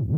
Unha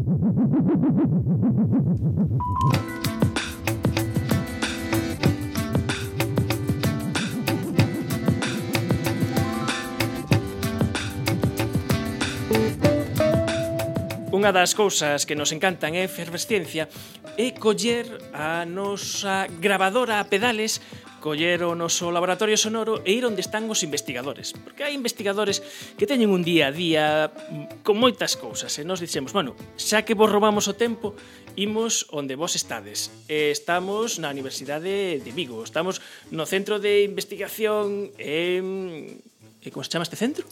das cousas que nos encantan é efervesciencia e coller a nosa grabadora a pedales colleron o seu laboratorio sonoro e ir onde están os investigadores. Porque hai investigadores que teñen un día a día mm, con moitas cousas e nos dixemos, bueno, xa que vos robamos o tempo, imos onde vos estades. E estamos na Universidade de Vigo, estamos no Centro de Investigación en... E como se chama este centro?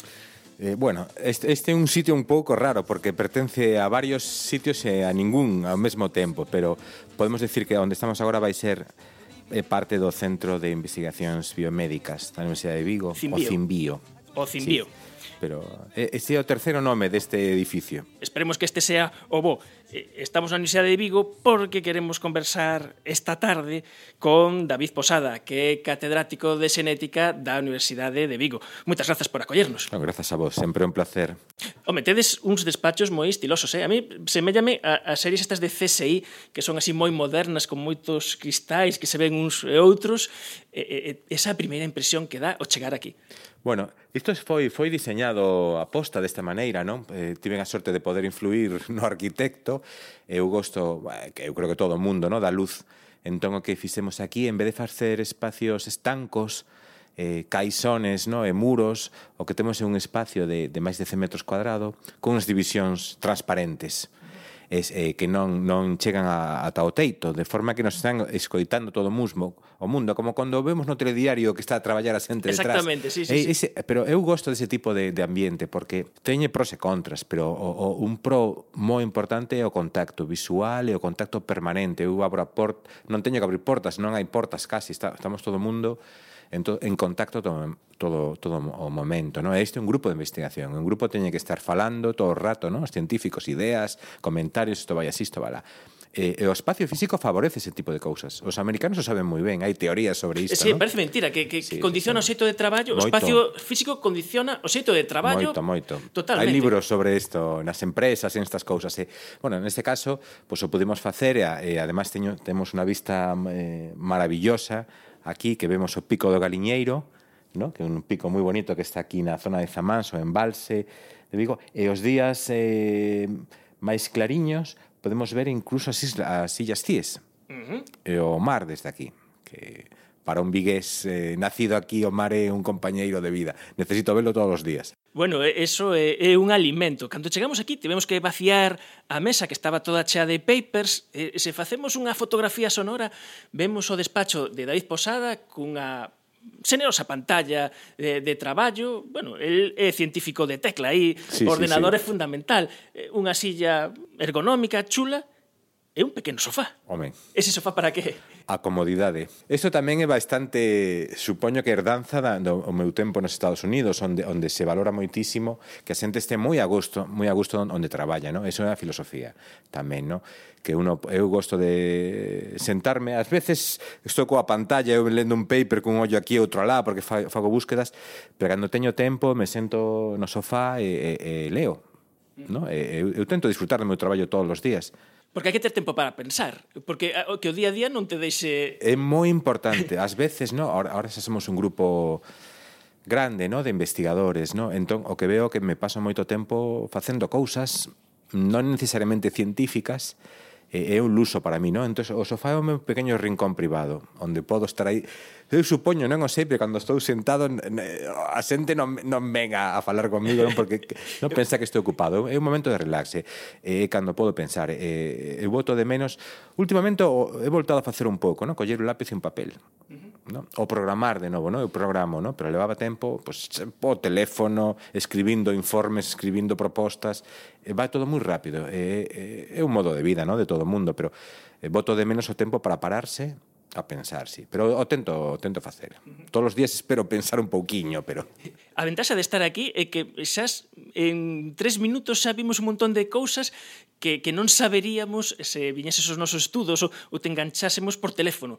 Eh, bueno, este, este é un sitio un pouco raro porque pertence a varios sitios e a ningún ao mesmo tempo, pero podemos decir que onde estamos agora vai ser é parte do Centro de Investigacións Biomédicas da Universidade de Vigo, Cimbio. o Cimbio. O Cimbio. Sí pero eh, este é o terceiro nome deste edificio. Esperemos que este sea o bo. Eh, estamos na Universidade de Vigo porque queremos conversar esta tarde con David Posada, que é catedrático de Xenética da Universidade de Vigo. Moitas grazas por acollernos. No, grazas a vos, sempre un placer. Home, tedes uns despachos moi estilosos, eh? A mí semellame a, a series estas de CSI que son así moi modernas, con moitos cristais que se ven uns e outros. E, e, esa primeira impresión que dá o chegar aquí. Bueno, isto foi foi diseñado a posta desta maneira, non? Eh, tiven a sorte de poder influir no arquitecto. Eu gosto, eh, que eu creo que todo o mundo, non? Da luz. Entón o que fixemos aquí, en vez de facer espacios estancos, eh, caixones no? e muros, o que temos é un espacio de, de máis de 100 metros cuadrado, con unhas divisións transparentes es, eh, que non, non chegan a, ata o teito, de forma que nos están escoitando todo o musmo, o mundo, como cando vemos no telediario que está a traballar a xente detrás. Exactamente, sí, sí, eh, e, ese. Pero eu gosto dese tipo de, de ambiente, porque teñe pros e contras, pero o, o, un pro moi importante é o contacto visual e o contacto permanente. Eu abro a port, non teño que abrir portas, non hai portas casi, está, estamos todo o mundo en, to, en contacto todo, todo, todo o momento. ¿no? Este é un grupo de investigación, un grupo teñe que estar falando todo o rato, ¿no? os científicos, ideas, comentarios, isto vai así, isto vai lá. E, e o espacio físico favorece ese tipo de cousas. Os americanos o saben moi ben, hai teorías sobre isto. Sí, ¿no? parece mentira que, que, sí, que condiciona sí, o xeito de traballo, moito. o espacio físico condiciona o xeito de traballo. Moito, moito. Totalmente. Hai libros sobre isto nas empresas, en estas cousas. E, bueno, neste caso, pois pues, o podemos facer e, e además teño, temos unha vista eh, maravillosa aquí que vemos o pico do Galiñeiro, no? que é un pico moi bonito que está aquí na zona de Zamanso, o embalse de Vigo, e os días eh, máis clariños podemos ver incluso as, islas, as Illas Cíes, uh -huh. e o mar desde aquí, que para un vigués eh, nacido aquí o mar é un compañeiro de vida. Necesito verlo todos os días. Bueno, eso é, é un alimento. Cando chegamos aquí, tivemos que vaciar a mesa que estaba toda chea de papers. E, se facemos unha fotografía sonora, vemos o despacho de David Posada cunha xenerosa pantalla de, de traballo, bueno, el é científico de tecla aí, sí, ordenador sí, sí. é fundamental, unha silla ergonómica chula, É un pequeno sofá. Home. Ese sofá para que? A comodidade. Isto tamén é bastante, supoño que herdanza da, do o meu tempo nos Estados Unidos, onde, onde se valora moitísimo que a xente este moi a gusto, moi a gusto onde traballa, non? Eso é a filosofía tamén, non? Que uno, eu gosto de sentarme, ás veces estou coa pantalla, eu lendo un paper cun ollo aquí e outro alá, porque fa, fago búsquedas, pero cando teño tempo me sento no sofá e, e, e leo, No? E, eu, eu tento disfrutar do meu traballo todos os días Porque hai que ter tempo para pensar, porque eh, o que o día a día non te deixe... É moi importante, ás veces, no, ahora, ahora xa somos un grupo grande, no, de investigadores, no? Entón, o que veo que me paso moito tempo facendo cousas non necesariamente científicas, e un luso para mí, non? Entón, o sofá é o meu pequeno rincón privado, onde podo estar aí. Eu supoño, non o sei, pero cando estou sentado a xente non, non venga a falar comigo, non? Porque non pensa que estou ocupado. É un momento de relaxe. É cando podo pensar. É, eu voto de menos... Últimamente he voltado a facer un pouco, non? Coller un lápiz e un papel. Uh -huh no? o programar de novo, no? eu programo, no? pero levaba tempo pues, o teléfono, escribindo informes, escribindo propostas, e eh, vai todo moi rápido, é, é, é un modo de vida no? de todo o mundo, pero eh, voto de menos o tempo para pararse a pensar, sí. Pero o tento, o tento facer. Todos os días espero pensar un pouquiño, pero... A ventaxa de estar aquí é que xa en tres minutos xa vimos un montón de cousas que, que non saberíamos se viñeses os nosos estudos ou, ou te enganchásemos por teléfono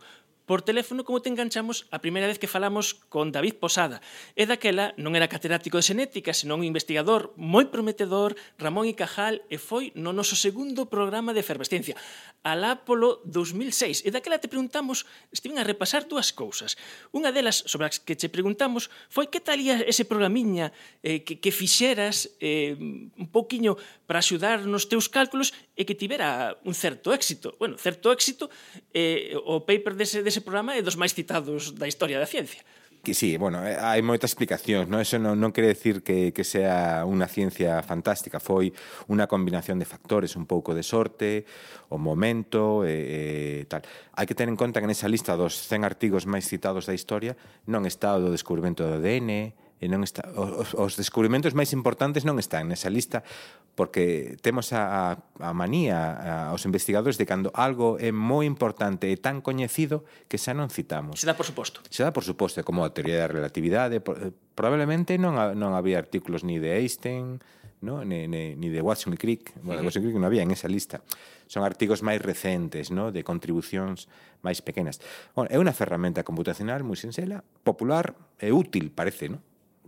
por teléfono como te enganchamos a primeira vez que falamos con David Posada. E daquela non era catedrático de xenética, senón un investigador moi prometedor, Ramón y Cajal, e foi no noso segundo programa de efervescencia, alá polo 2006. E daquela te preguntamos, estiven a repasar dúas cousas. Unha delas, sobre as que che preguntamos, foi que talía ese programiña eh, que, que fixeras eh, un poquinho para axudar nos teus cálculos e que tivera un certo éxito. Bueno, certo éxito, eh, o paper dese, dese ese programa é dos máis citados da historia da ciencia. Que sí, bueno, eh, hai moitas explicacións, non? Eso non, non quere decir que, que sea unha ciencia fantástica, foi unha combinación de factores, un pouco de sorte, o momento e, e tal. Hai que ter en conta que nesa lista dos 100 artigos máis citados da historia non está o do descubrimento do ADN, e non está, os, os descubrimentos máis importantes non están nesa lista porque temos a, a manía aos investigadores de cando algo é moi importante e tan coñecido que xa non citamos. Se dá por suposto. Se dá por suposto, como a teoría da relatividade, eh, probablemente non, non había artículos ni de Einstein, ¿no? ni, ni, ni de Watson e Crick. Bueno, uh -huh. Watson e Crick non había en esa lista. Son artigos máis recentes, ¿no? de contribucións máis pequenas. Bueno, é unha ferramenta computacional moi sinxela, popular e útil, parece, ¿no?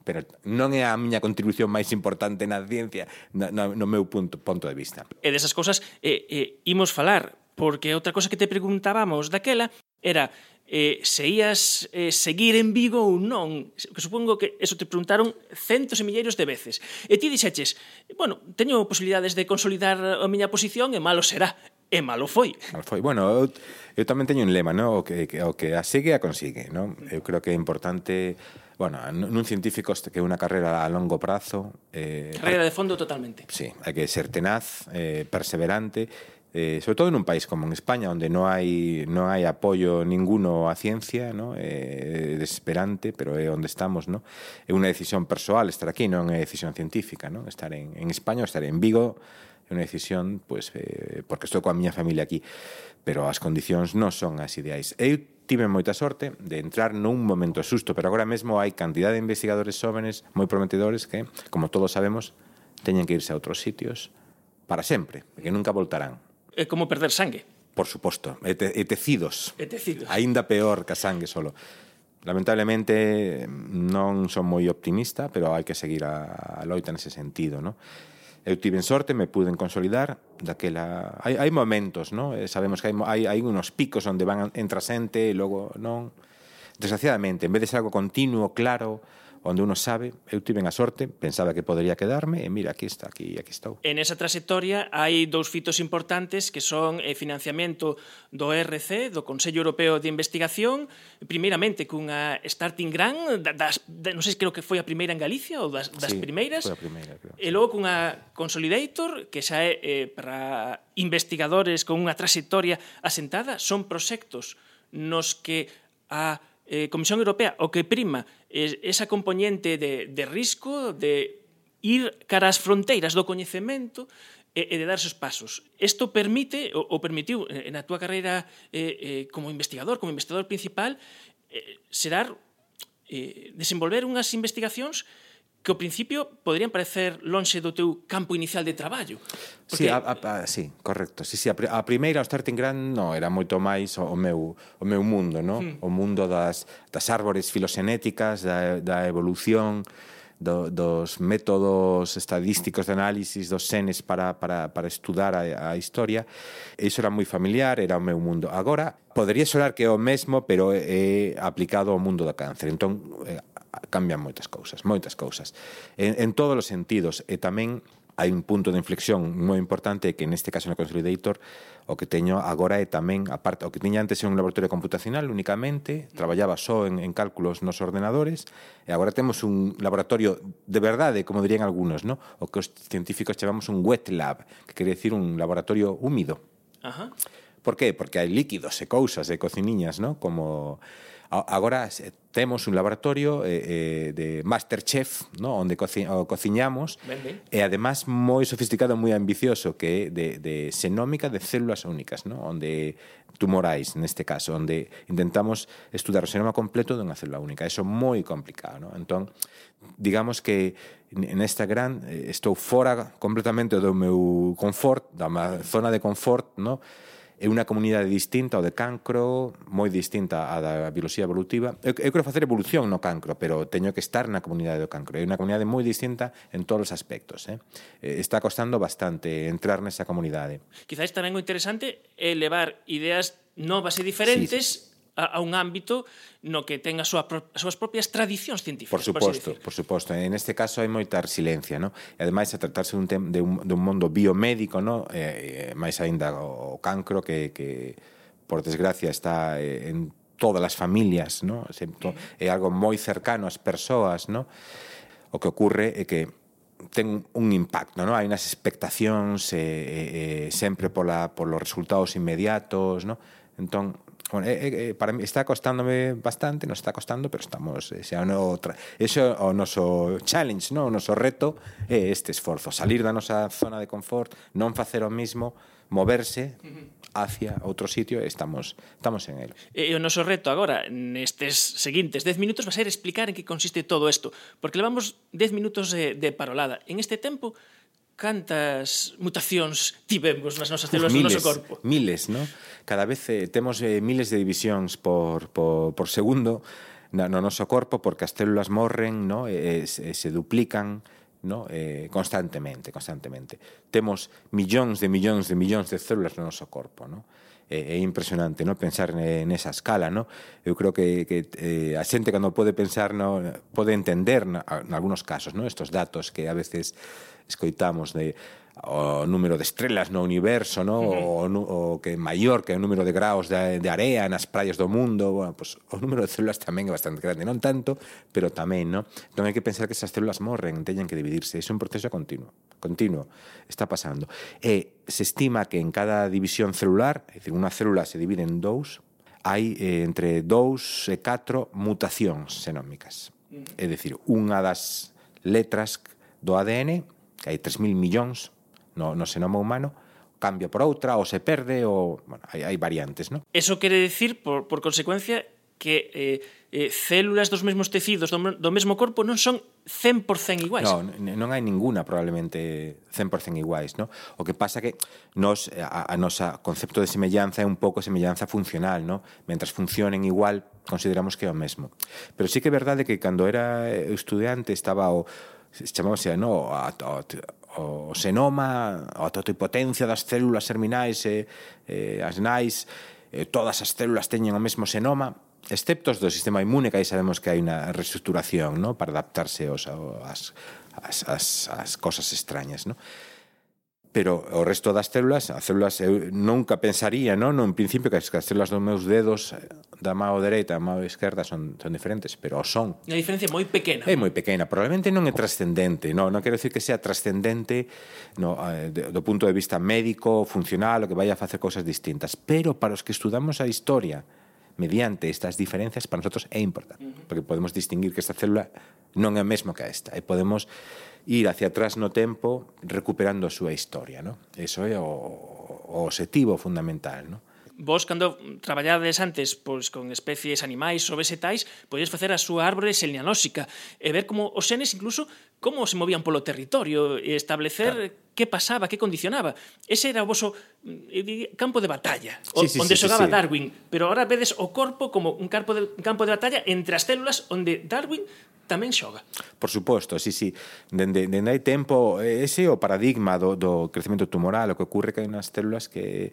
pero non é a miña contribución máis importante na ciencia no, no, no meu punto, punto de vista. E desas cousas eh, eh, imos falar, porque outra cosa que te preguntábamos daquela era eh, se ías eh, seguir en Vigo ou non. Que supongo que eso te preguntaron centos e milleiros de veces. E ti dixeches, bueno, teño posibilidades de consolidar a miña posición e malo será. E malo foi. Malo foi. Bueno, eu, eu tamén teño un lema, ¿no? o, que, que, o que a segue a consigue. ¿no? Eu creo que é importante bueno, nun científico que é unha carrera a longo prazo... Eh, carrera de fondo totalmente. Sí, hai que ser tenaz, eh, perseverante, eh, sobre todo en un país como en España, onde non hai, non hai apoio ninguno á ciencia, ¿no? eh, desesperante, pero é onde estamos, ¿no? é unha decisión persoal estar aquí, non é decisión científica, ¿no? estar en, en España ou estar en Vigo, é unha decisión, pues, eh, porque estou coa miña familia aquí, pero as condicións non son as ideais. Eu Tive moita sorte de entrar nun momento susto, pero agora mesmo hai cantidad de investigadores xóvenes moi prometedores que, como todos sabemos, teñen que irse a outros sitios para sempre, que nunca voltarán. É como perder sangue. Por suposto, e, te, e tecidos. E tecidos. Ainda peor que a sangue solo. Lamentablemente non son moi optimista, pero hai que seguir a, a loita nese sentido, non? eu tiven sorte, me puden consolidar daquela hai, hai momentos, non? Eh, sabemos que hai, hai, hai unos picos onde van entra xente e logo non. Desgraciadamente, en vez de ser algo continuo, claro, onde uno sabe, eu tive a sorte, pensaba que podería quedarme, e mira, aquí está, aquí, aquí estou. En esa trayectoria hai dous fitos importantes que son eh, financiamento do RC, do Consello Europeo de Investigación, primeiramente cunha starting grant, das, das, non sei, creo que foi a primeira en Galicia, ou das, das sí, primeiras, foi a primeira, creo, e logo cunha Consolidator, que xa é eh, para investigadores con unha trayectoria asentada, son proxectos nos que a eh, Comisión Europea o que prima esa componente de, de risco de ir cara ás fronteiras do coñecemento e, e de dar esos pasos. Isto permite, o, o permitiu na túa carreira eh, eh, como investigador, como investigador principal, eh, serar, eh, desenvolver unhas investigacións eh, que ao principio poderían parecer lonxe do teu campo inicial de traballo. Porque... Sí, a, a, a, sí, correcto. Sí, sí, a, a primeira, o starting grand, no, era moito máis o, o meu, o meu mundo, no? Hmm. o mundo das, das árbores filoxenéticas, da, da evolución, do, dos métodos estadísticos de análisis dos senes para, para, para estudar a, a historia. Iso era moi familiar, era o meu mundo. Agora, podería sonar que é o mesmo, pero é aplicado ao mundo da cáncer. Entón, eh, cambian moitas cousas, moitas cousas. En, en todos os sentidos, e tamén hai un punto de inflexión moi importante que neste caso no Consolidator o que teño agora é tamén aparte, o que tiña antes era un laboratorio computacional únicamente, traballaba só en, en cálculos nos ordenadores e agora temos un laboratorio de verdade, como dirían algunos no? o que os científicos chamamos un wet lab, que quere decir un laboratorio húmido. Ajá Por qué? Porque hai líquidos e cousas e cociniñas, ¿no? como agora temos un laboratorio eh, eh, de Masterchef, ¿no? onde coci o cociñamos, ben, ben. e además moi sofisticado, moi ambicioso, que é de, de xenómica de células únicas, ¿no? onde tumorais, neste caso, onde intentamos estudar o xenoma completo dunha célula única. Eso moi complicado. ¿no? Entón, digamos que nesta gran eh, estou fora completamente do meu confort, da zona de confort, ¿no? é unha comunidade distinta ao de cancro, moi distinta á da bioloxía evolutiva. Eu, eu quero facer evolución no cancro, pero teño que estar na comunidade do cancro. É unha comunidade moi distinta en todos os aspectos. Eh? Está costando bastante entrar nesa comunidade. Quizáis tamén o interesante é levar ideas novas e diferentes sí a, a un ámbito no que ten a súa, as súas propias tradicións científicas. Por suposto, por, por suposto. En este caso hai moita resiliencia, no? E ademais, a tratarse dun, tem, de, un, de un mundo biomédico, no? Eh, máis aínda o, o cancro que, que, por desgracia, está eh, en todas as familias, no? É algo moi cercano ás persoas, no? O que ocurre é que ten un impacto, ¿no? Hai unas expectacións eh, eh, eh, sempre pola, polos resultados inmediatos, ¿no? Entón, bueno, eh, eh, eh, para mí está costándome bastante, nos está costando, pero estamos, eh, ese é no Eso o noso challenge, no, o noso reto é este esforzo, salir da nosa zona de confort, non facer o mismo, moverse hacia outro sitio, estamos estamos en el. E o noso reto agora, nestes seguintes 10 minutos, va a ser explicar en que consiste todo isto, porque levamos 10 minutos de, de parolada. En este tempo, cantas mutacións tivemos nas nosas células do noso corpo? Miles, non? cada vez eh, temos eh, miles de divisións por, por, por segundo na, no noso corpo porque as células morren, no? e, e, se, se duplican, no? eh, constantemente, constantemente. Temos millóns de millóns de millóns de células no noso corpo, no? É, é impresionante no pensar nesa escala, no? Eu creo que, que eh, a xente cando pode pensar no, pode entender en algunos casos, no? Estos datos que a veces escoitamos de o número de estrelas no universo, no? Uh -huh. o, o que maior que o número de graus de, de area nas praias do mundo, bueno, pues, o número de células tamén é bastante grande, non tanto, pero tamén, no? Entón hai que pensar que esas células morren, teñen que dividirse, é un proceso continuo, continuo, está pasando. E se estima que en cada división celular, é dicir, unha célula se divide en dous, hai eh, entre dous e catro mutacións xenómicas. Uh -huh. É dicir, unha das letras do ADN, que hai 3.000 millóns no, no xenoma humano, cambia por outra ou se perde ou bueno, hai, hai variantes, non? Eso quere decir por, por consecuencia que eh, eh, células dos mesmos tecidos do, do mesmo corpo non son 100% iguais. No, non hai ninguna probablemente 100% iguais, no? O que pasa que nos a, a nosa concepto de semellanza é un pouco semellanza funcional, no? Mentras funcionen igual, consideramos que é o mesmo. Pero sí que é verdade que cando era estudiante estaba o chamamos, no, a, a, o senoma, a totipotencia das células germinais e, e as nais, e todas as células teñen o mesmo xenoma, exceptos do sistema inmune, que aí sabemos que hai unha reestructuración, no? para adaptarse aos, aos, as, as, as cosas extrañas, no? pero o resto das células, as células eu nunca pensaría, non, non principio que as, células dos meus dedos da mão dereita, da mão esquerda son, son diferentes, pero o son. A diferencia é moi pequena. É moi pequena, probablemente non é trascendente, non, non quero decir que sea trascendente no, do punto de vista médico, funcional, o que vaya a facer cousas distintas, pero para os que estudamos a historia mediante estas diferencias para nosotros é importante, uh -huh. porque podemos distinguir que esta célula non é a mesma que a esta, e podemos ir hacia atrás no tempo recuperando a súa historia, No? Eso é o, o objetivo fundamental, No? Vos, cando traballades antes pois, con especies animais ou vegetais, podías facer a súa árbore selenóxica e ver como os xenes incluso como se movían polo territorio e establecer claro. que pasaba, que condicionaba. Ese era o voso mm, campo de batalla, sí, sí, onde sí, xogaba sí, sí. Darwin. Pero agora vedes o corpo como un campo de, un campo de batalla entre as células onde Darwin tamén xoga. Por suposto, sí, sí. Dende, dende hai tempo, eh, ese é o paradigma do, do crecemento tumoral, o que ocurre que hai unhas células que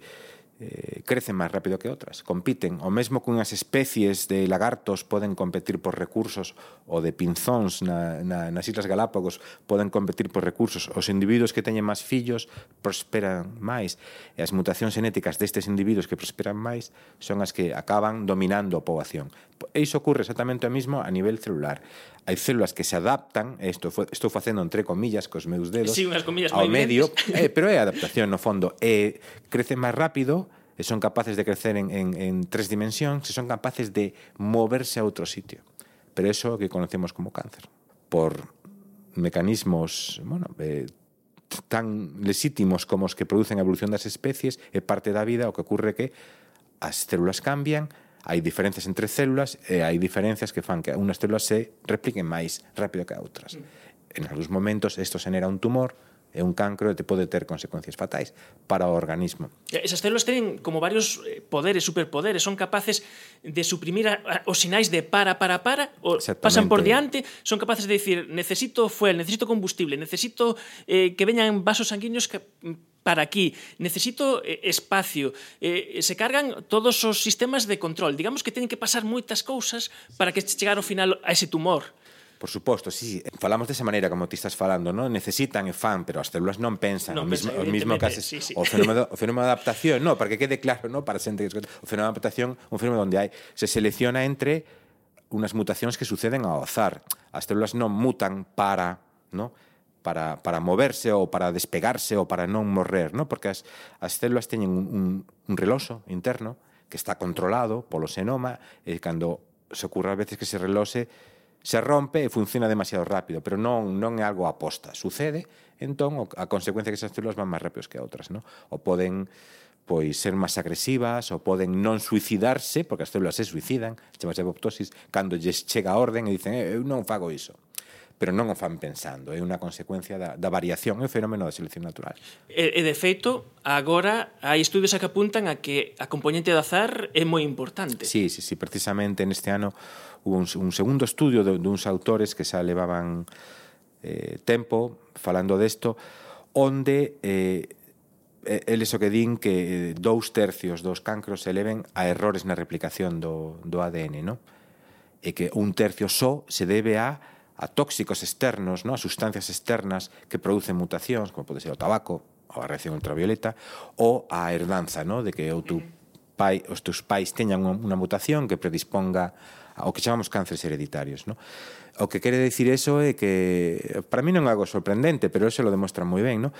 eh, crecen máis rápido que outras, compiten. O mesmo que unhas especies de lagartos poden competir por recursos ou de pinzóns na, na, nas Islas Galápagos poden competir por recursos. Os individuos que teñen máis fillos prosperan máis e as mutacións genéticas destes individuos que prosperan máis son as que acaban dominando a poboación. E iso ocurre exactamente o mismo a nivel celular. Hai células que se adaptan, isto estou facendo entre comillas cos meus dedos, sí, unhas comillas ao medio, eh, pero é adaptación no fondo, eh, crece máis rápido, e son capaces de crecer en, en, en tres dimensións, e son capaces de moverse a outro sitio. Pero eso que conocemos como cáncer. Por mecanismos, bueno, eh, tan lesítimos como os que producen a evolución das especies, é parte da vida, o que ocurre que as células cambian, hai diferencias entre células e hai diferencias que fan que unhas células se repliquen máis rápido que outras. En algúns momentos isto xenera un tumor, é un cancro e te pode ter consecuencias fatais para o organismo. Esas células teñen como varios eh, poderes, superpoderes, son capaces de suprimir a, a, os sinais de para, para, para, o pasan por diante, son capaces de dicir necesito fuel, necesito combustible, necesito eh, que veñan vasos sanguíneos que mm, para aquí, necesito eh, espacio. Eh, se cargan todos os sistemas de control. Digamos que teñen que pasar moitas cousas para que chegar ao final a ese tumor. Por suposto, sí, falamos desa maneira como ti estás falando, non? Necesitan e fan, pero as células non pensan, non o mismo, pensan, o mismo que haces, sí, sí. o fenómeno o fenómeno de adaptación, non, para que quede claro, non, para xente que o fenómeno de adaptación, un fenómeno onde hai se selecciona entre unas mutacións que suceden ao azar. As células non mutan para, non? para, para moverse ou para despegarse ou para non morrer, no? porque as, as células teñen un, un, un reloxo interno que está controlado polo senoma e cando se ocurre a veces que se relose se rompe e funciona demasiado rápido, pero non, non é algo aposta. Sucede, entón, a consecuencia que esas células van máis rápidos que outras, no? ou poden pois ser máis agresivas ou poden non suicidarse, porque as células se suicidan, chamase apoptosis, cando lles chega a orden e dicen, eh, eu non fago iso pero non o fan pensando, é unha consecuencia da, da variación, é o fenómeno da selección natural. E, e de feito, agora hai estudios a que apuntan a que a componente do azar é moi importante. Sí, sí, sí, precisamente neste ano hubo un, un segundo estudio de, de uns autores que xa levaban eh, tempo falando desto, onde eh, eles o que din que eh, dous tercios dos cancros se eleven a errores na replicación do, do ADN, no? e que un tercio só se debe a a tóxicos externos, ¿no? a sustancias externas que producen mutacións, como pode ser o tabaco, ou a reacción ultravioleta, ou a herdanza, ¿no? de que o tu pai, os teus pais teñan unha mutación que predisponga ao que chamamos cánceres hereditarios. ¿no? O que quere decir eso é que para mí non é algo sorprendente, pero eso lo demostra moi ben, ¿no?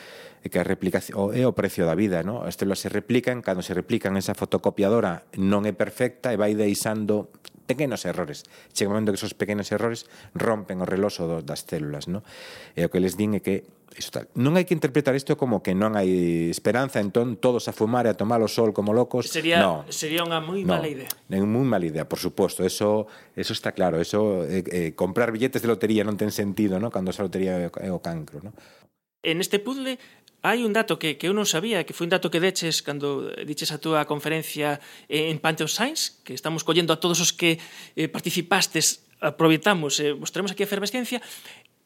É que a replicación o, é o precio da vida, ¿no? Estelas se replican, cando se replican esa fotocopiadora non é perfecta e vai deixando pequenos errores. Chega un momento que esos pequenos errores rompen o reloxo do, das células, ¿no? E o que les din é que iso tal. Non hai que interpretar isto como que non hai esperanza, entón todos a fumar e a tomar o sol como locos. Sería, no, sería unha moi no, mala idea. É moi mala idea, por suposto. Eso, eso está claro. Eso, eh, eh, comprar billetes de lotería non ten sentido, ¿no? cando esa lotería é o cancro. ¿no? En este puzzle hai un dato que, que eu non sabía, que foi un dato que deches cando eh, diches a túa conferencia en Pantheon Science, que estamos collendo a todos os que eh, participastes aproveitamos, eh, mostremos aquí a efervescencia,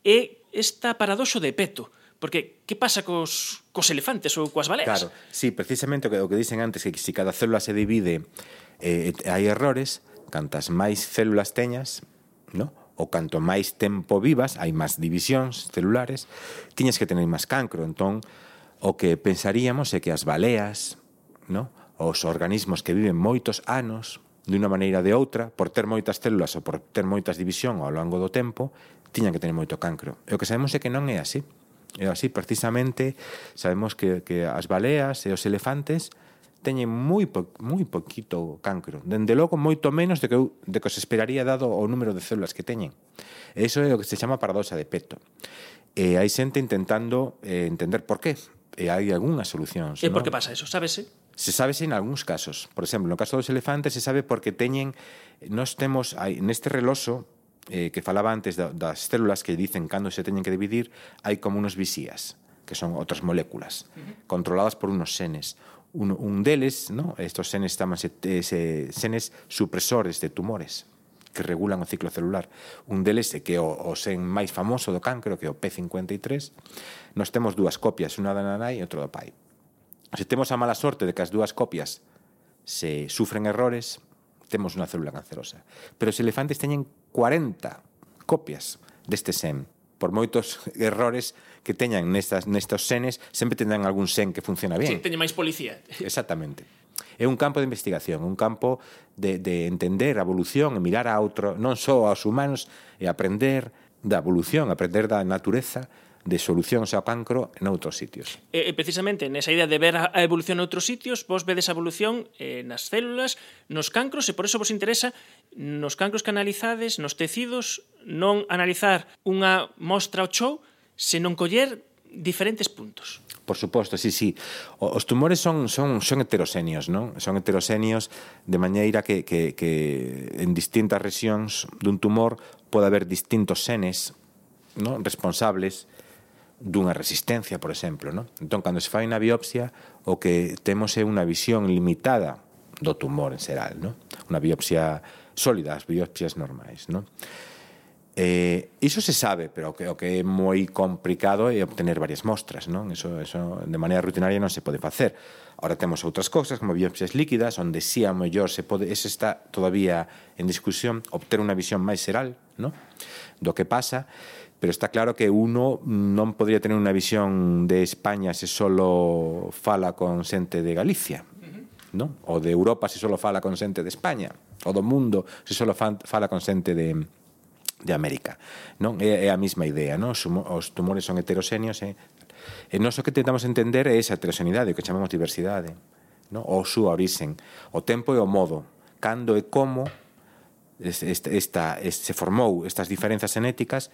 e esta paradoxo de peto. Porque que pasa cos, cos elefantes ou coas baleas? Claro, sí, precisamente o que, o que dicen antes, que se si cada célula se divide eh, hai errores, cantas máis células teñas, no? o canto máis tempo vivas, hai máis divisións celulares, tiñas que tener máis cancro. Entón, o que pensaríamos é que as baleas, no? os organismos que viven moitos anos, de unha maneira ou de outra, por ter moitas células ou por ter moitas división ao longo do tempo, tiñan que tener moito cancro. E o que sabemos é que non é así. É así, precisamente, sabemos que, que as baleas e os elefantes teñen moi po, moi poquito cancro. Dende logo moito menos de que de que se esperaría dado o número de células que teñen. E iso é o que se chama paradoxa de peto. E hai xente intentando eh, entender por qué. E hai algunhas solucións. E por que pasa eso? Sábese? Se sabe en algúns casos. Por exemplo, no caso dos elefantes se sabe porque teñen... Nós temos... Hai, neste reloxo eh, que falaba antes da, das células que dicen cando se teñen que dividir, hai como unos visías, que son outras moléculas, uh -huh. controladas por unos senes. Un, un deles, ¿no? estos senes, chamanse, ese, senes supresores de tumores, que regulan o ciclo celular. Un deles é que o, o sen máis famoso do cancro, que é o P53, nos temos dúas copias, unha da nanai e outra do pai. Se temos a mala sorte de que as dúas copias se sufren errores, temos unha célula cancerosa. Pero os elefantes teñen 40 copias deste SEM. Por moitos errores que teñan nestas, nestos senes, sempre tendrán algún sen que funciona bien. Sí, teñe máis policía. Exactamente. É un campo de investigación, un campo de, de entender a evolución e mirar a outro, non só aos humanos, e aprender da evolución, aprender da natureza, de solucións ao cancro outros sitios. E, precisamente nesa idea de ver a evolución en outros sitios, vos vedes a evolución eh, nas células, nos cancros, e por eso vos interesa nos cancros que analizades, nos tecidos, non analizar unha mostra ao show, senón coller diferentes puntos. Por suposto, sí, sí. Os tumores son, son, son heterosenios, non? Son heterosenios de maneira que, que, que en distintas regións dun tumor pode haber distintos senes non? responsables dunha resistencia, por exemplo. Non? Entón, cando se fai unha biopsia, o que temos é unha visión limitada do tumor en xeral. Non? Unha biopsia sólida, as biopsias normais. Non? Eh, iso se sabe, pero o que, o que é moi complicado é obtener varias mostras, non? Eso, eso de maneira rutinaria non se pode facer. Ahora temos outras cousas, como biopsias líquidas, onde si sí, a mellor se pode, ese está todavía en discusión, obter unha visión máis xeral, non? Do que pasa, pero está claro que uno non podría tener unha visión de España se solo fala con xente de Galicia, non? O de Europa se solo fala con xente de España, o do mundo se solo fala con xente de de América. Non é, é a mesma idea, non? Os tumores son heteroxéneos e e nós o que tentamos entender é esa heteroxenidade, o que chamamos diversidade, non? O súa orixen, o tempo e o modo, cando e como esta, esta, se formou estas diferenzas genéticas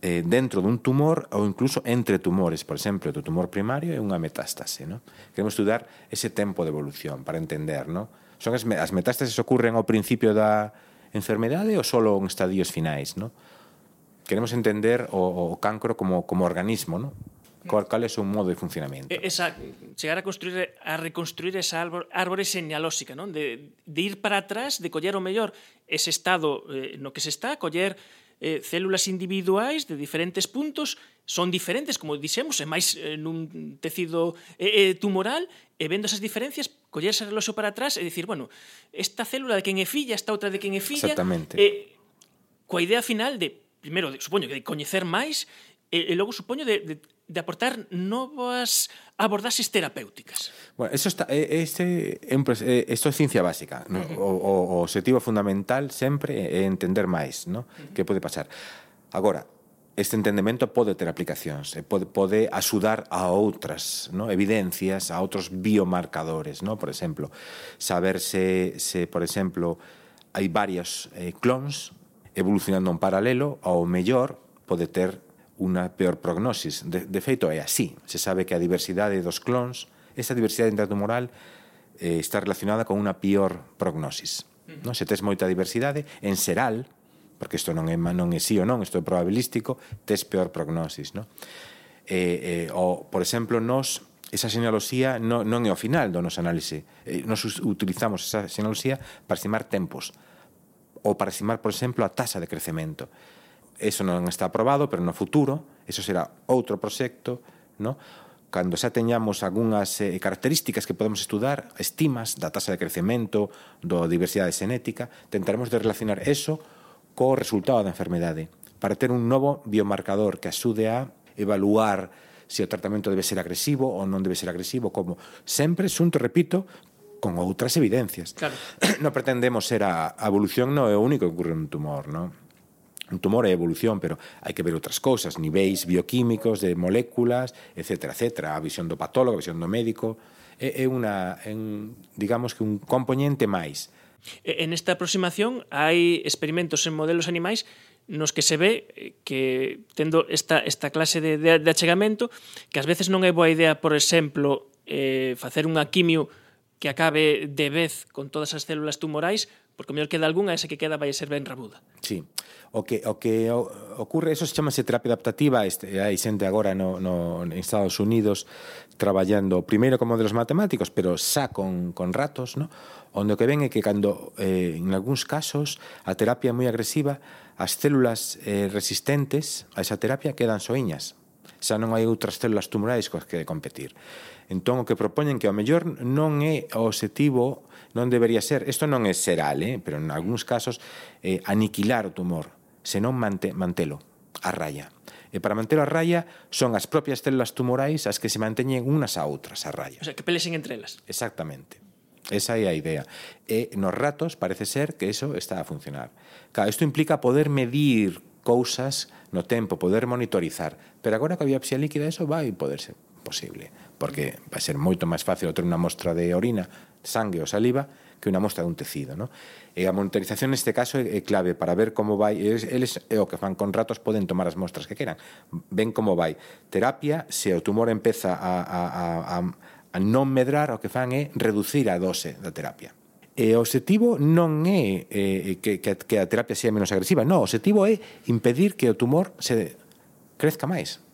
eh, dentro dun tumor ou incluso entre tumores, por exemplo, do tumor primario e unha metástase. No? Queremos estudar ese tempo de evolución para entender. No? Son as, as metástases ocurren ao principio da, enfermedade ou solo en estadios finais, ¿no? Queremos entender o, o cancro como, como organismo, ¿no? Cal, cal é o seu modo de funcionamento. Esa, chegar a construir a reconstruir esa árbore, árbore señalóxica, non? De, de ir para atrás, de coller o mellor ese estado eh, no que se está, coller eh, células individuais de diferentes puntos son diferentes, como dixemos, e máis eh, nun tecido eh, eh, tumoral, e vendo esas diferencias, collerse o reloxo para atrás e dicir, bueno, esta célula de quen é filla, esta outra de quen é filla... Exactamente. Eh, coa idea final de, primeiro, de, supoño, de coñecer máis, e, e logo supoño de, de de aportar novas abordaxes terapéuticas. Bueno, eso está, ese, esto é ciencia básica. Uh -huh. o, o, o objetivo fundamental sempre é entender máis no? uh -huh. que pode pasar. Agora, este entendemento pode ter aplicacións, pode, pode axudar a outras no? evidencias, a outros biomarcadores, no? por exemplo, saber se, se por exemplo, hai varios eh, clones evolucionando en paralelo, ao mellor pode ter unha peor prognosis. De, de feito, é así. Se sabe que a diversidade dos clones, esa diversidade intratumoral, eh, está relacionada con unha peor prognosis. Non? Se tes moita diversidade, en seral, porque isto non é, non é sí ou non, isto é probabilístico, tes peor prognosis. Non? Eh, eh, o, por exemplo, nos esa señalosía non, non é o final do noso análise. Eh, nos utilizamos esa señalosía para estimar tempos ou para estimar, por exemplo, a tasa de crecemento eso non está aprobado, pero no futuro, eso será outro proxecto, no? cando xa teñamos algunhas eh, características que podemos estudar, estimas da tasa de crecemento, do diversidade xenética, tentaremos de relacionar eso co resultado da enfermedade para ter un novo biomarcador que axude a evaluar se o tratamento debe ser agresivo ou non debe ser agresivo, como sempre xunto, repito, con outras evidencias. Claro. non pretendemos ser a, a evolución non é o único que ocurre nun tumor, non? Un tumor é evolución, pero hai que ver outras cousas, niveis bioquímicos de moléculas, etc. etc. A visión do patólogo, a visión do médico, é, é unha, en, digamos que un componente máis. En esta aproximación hai experimentos en modelos animais nos que se ve que tendo esta, esta clase de, de, de achegamento que ás veces non é boa idea, por exemplo, eh, facer unha quimio que acabe de vez con todas as células tumorais, porque o mellor queda algunha, esa que queda vai ser ben rabuda. Sí. O que, o que ocurre, eso se chamase terapia adaptativa, este, hai xente agora no, no, en Estados Unidos traballando, primeiro como de los matemáticos, pero xa con, con ratos, no? onde o que ven é que cando, eh, en algúns casos, a terapia é moi agresiva, as células eh, resistentes a esa terapia quedan soiñas, xa non hai outras células tumorais coas que competir. Entón, o que propoñen que ao mellor non é o objetivo, non debería ser, isto non é seral, eh? pero en algúns casos, eh, aniquilar o tumor, senón mante, mantelo a raya. E para manter a raya son as propias células tumorais as que se manteñen unas a outras a raya. O sea, que pelesen entre elas. Exactamente. Esa é a idea. E nos ratos parece ser que eso está a funcionar. Claro, isto implica poder medir cousas no tempo, poder monitorizar. Pero agora coa biopsia líquida eso vai poder ser posible porque vai ser moito máis fácil obter unha mostra de orina, sangue ou saliva que unha mostra dun tecido, no? E a monitorización neste caso é clave para ver como vai, eles, eles é o que fan con ratos poden tomar as mostras que queran. Ven como vai. Terapia, se o tumor empeza a, a, a, a non medrar, o que fan é reducir a dose da terapia. E o objetivo non é eh, eh que, que a terapia sea menos agresiva, non, o objetivo é impedir que o tumor se crezca máis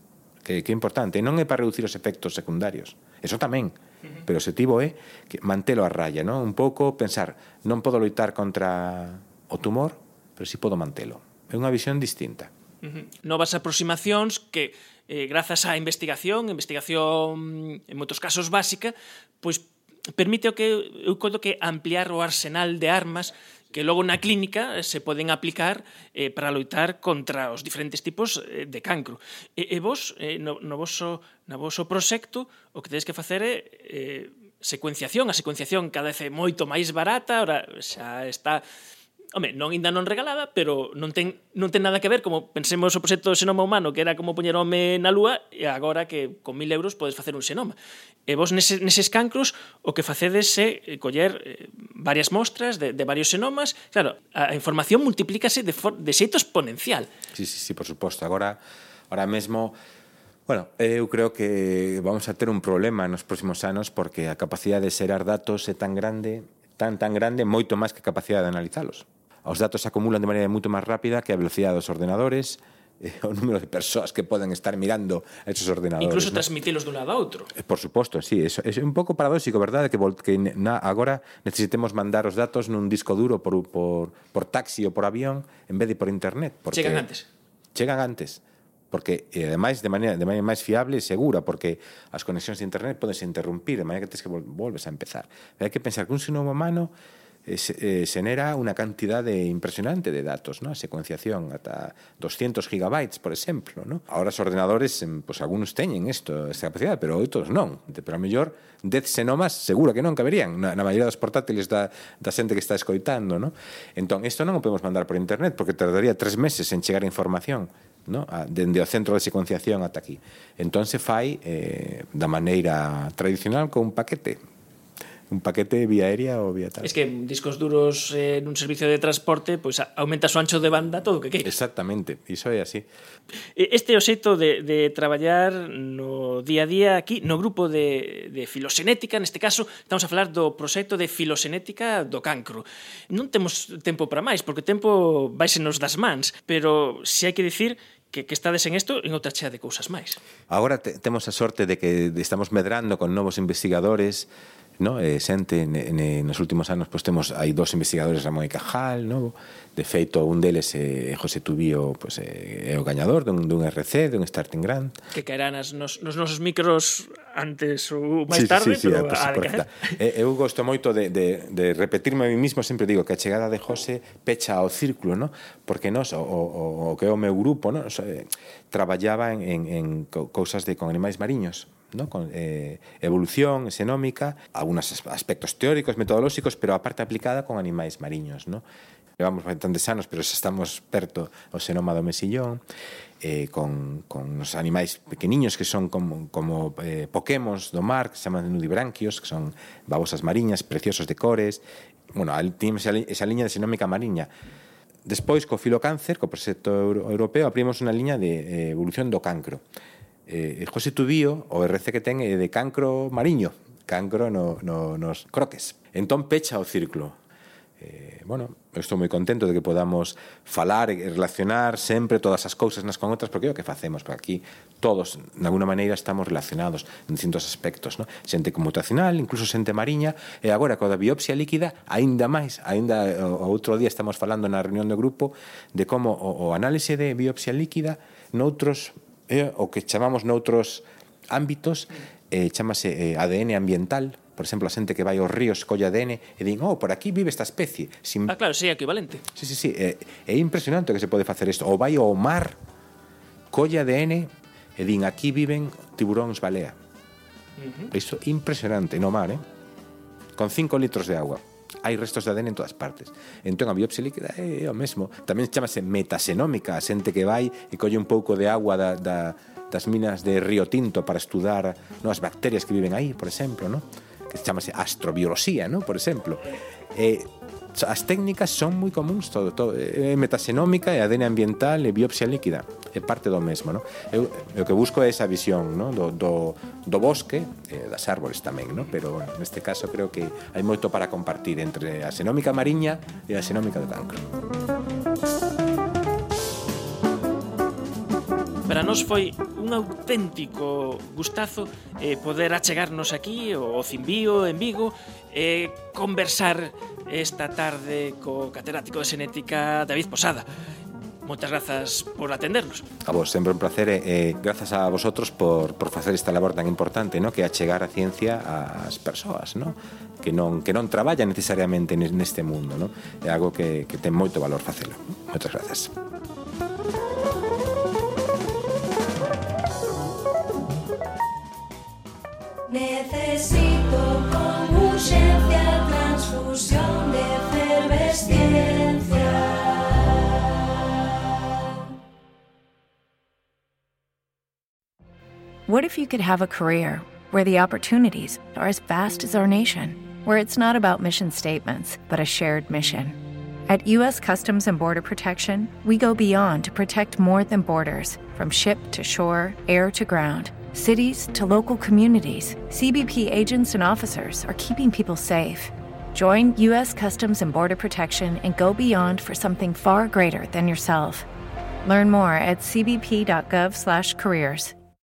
que, que é importante, non é para reducir os efectos secundarios, eso tamén, pero o objetivo é que mantelo a raya, non? un pouco pensar, non podo loitar contra o tumor, pero si sí podo mantelo. É unha visión distinta. Uh -huh. Novas aproximacións que eh, grazas á investigación, investigación en moitos casos básica, pois permite o que eu conto que ampliar o arsenal de armas que logo na clínica eh, se poden aplicar eh, para loitar contra os diferentes tipos eh, de cancro. E, e vos, eh, no, no, voso, na voso proxecto, o que tedes que facer é eh, secuenciación. A secuenciación cada vez é moito máis barata, ora xa está home, non ainda non regalada, pero non ten, non ten nada que ver, como pensemos o proxecto do xenoma humano, que era como poñer home na lúa, e agora que con mil euros podes facer un xenoma. E vos nese, neses cancros o que facedes é eh, coller eh, varias mostras de, de varios xenomas. Claro, a información multiplícase de, for, de xeito exponencial. Sí, sí, sí, por suposto. Agora, ahora mesmo, Bueno, eu creo que vamos a ter un problema nos próximos anos porque a capacidade de xerar datos é tan grande, tan tan grande, moito máis que a capacidade de analizalos. Os datos se acumulan de maneira moito máis rápida que a velocidade dos ordenadores, eh, o número de persoas que poden estar mirando esos ordenadores. Incluso ¿no? transmitilos dun lado a outro. Eh, por suposto, sí, é un pouco paradóxico, verdade, que, que na, agora necesitemos mandar os datos nun disco duro por, por, por taxi ou por avión en vez de por internet. Porque chegan antes. Chegan antes porque e ademais de maneira de maneira máis fiable e segura, porque as conexións de internet poden se interrumpir, de maneira que tens que volves a empezar. Pero hai que pensar que un sino humano Eh, eh, xenera unha cantidade impresionante de datos, ¿no? a secuenciación ata 200 gigabytes, por exemplo. ¿no? Ahora os ordenadores, pues, pois algunos teñen esto, esta capacidade, pero outros non. Pero a mellor 10 xenomas seguro que non caberían na, na maioría dos portátiles da, da xente que está escoitando. ¿no? Entón, isto non o podemos mandar por internet porque tardaría tres meses en chegar a información ¿no? a, dende o centro de secuenciación ata aquí. Entón se fai eh, da maneira tradicional con un paquete un paquete vía aérea ou vía tal. Es que discos duros eh, nun servicio de transporte, pois pues, aumenta o ancho de banda todo o que queira. Exactamente, iso é así. Este é o xeito de, de traballar no día a día aquí, no grupo de, de filoxenética, neste caso, estamos a falar do proxecto de filoxenética do cancro. Non temos tempo para máis, porque o tempo vaise nos das mans, pero se hai que dicir que, que estades en isto en outra chea de cousas máis. Agora te, temos a sorte de que estamos medrando con novos investigadores no? eh, xente ne, ne, nos últimos anos pois temos hai dous investigadores Ramón e Cajal, no? De feito, un deles é eh, José Tubío, pois é, eh, é o gañador dun, dun RC, dun Starting Grant. Que caerán as nos, nos nosos micros antes ou máis sí, tarde, sí, sí, pero sí, a, pues, a eh, Eu gosto moito de, de, de repetirme a mí mismo, sempre digo que a chegada de José pecha ao círculo, no? Porque nós, o, o, o que é o meu grupo, no? So, eh, traballaba en, en, en cousas de con animais mariños, ¿no? con eh, evolución xenómica, algunos aspectos teóricos, metodolóxicos, pero a parte aplicada con animais mariños. ¿no? Levamos bastantes anos, pero xa estamos perto ao xenoma do mesillón, eh, con, con os animais pequeniños que son como, como eh, pokémons do mar, que se chaman nudibranquios, que son babosas mariñas, preciosos de cores. Bueno, tínhamos esa, esa liña de xenómica mariña. Despois, co filocáncer, co proxecto europeo, abrimos unha liña de eh, evolución do cancro eh, José Tubío, o RC que ten, é de cancro mariño, cancro no, no, nos croques. Entón pecha o círculo. Eh, bueno, estou moi contento de que podamos falar e relacionar sempre todas as cousas nas con outras, porque é o que facemos, porque aquí todos, de alguna maneira, estamos relacionados en distintos aspectos, no? xente comutacional, incluso xente mariña, e agora, coa da biopsia líquida, aínda máis, aínda o outro día estamos falando na reunión do grupo de como o, o análise de biopsia líquida noutros é o que chamamos noutros ámbitos eh, chamase eh, ADN ambiental, por exemplo, a xente que vai aos ríos, colla ADN e din, oh, por aquí vive esta especie. Sin... Ah, claro, sí, equivalente. Sí, sí, sí, é, é impresionante que se pode facer isto. Ou vai ao mar, colla ADN e din, aquí viven tiburóns balea. Uh -huh. Isto impresionante, no mar, eh? Con 5 litros de agua hai restos de ADN en todas partes. Entón a biopsia líquida é, é o mesmo. Tamén chamase metasenómica, a xente que vai e colle un pouco de agua da, da, das minas de Río Tinto para estudar no, as bacterias que viven aí, por exemplo, no? que chamase astrobioloxía, no? por exemplo eh, as técnicas son moi comuns todo, todo é metaxenómica e ADN ambiental e biopsia líquida é parte do mesmo no? eu, eu que busco é esa visión no? do, do, do bosque eh, das árboles tamén no? pero neste caso creo que hai moito para compartir entre a xenómica mariña e a xenómica do cancro Música Para nós foi un auténtico gustazo eh, poder achegarnos aquí o Cimbío en Vigo e eh, conversar esta tarde co catedrático de Xenética David Posada. Moitas grazas por atendernos. A vos, sempre un placer e eh, grazas a vosotros por, por facer esta labor tan importante, no? que é achegar a ciencia ás persoas, no? que non que non traballa necesariamente neste mundo, no? É algo que que ten moito valor facelo. Moitas grazas. Necesito con urgencia transfusión What if you could have a career where the opportunities are as vast as our nation, where it's not about mission statements, but a shared mission? At U.S. Customs and Border Protection, we go beyond to protect more than borders from ship to shore, air to ground, cities to local communities. CBP agents and officers are keeping people safe. Join U.S. Customs and Border Protection and go beyond for something far greater than yourself. Learn more at cbp.gov/careers.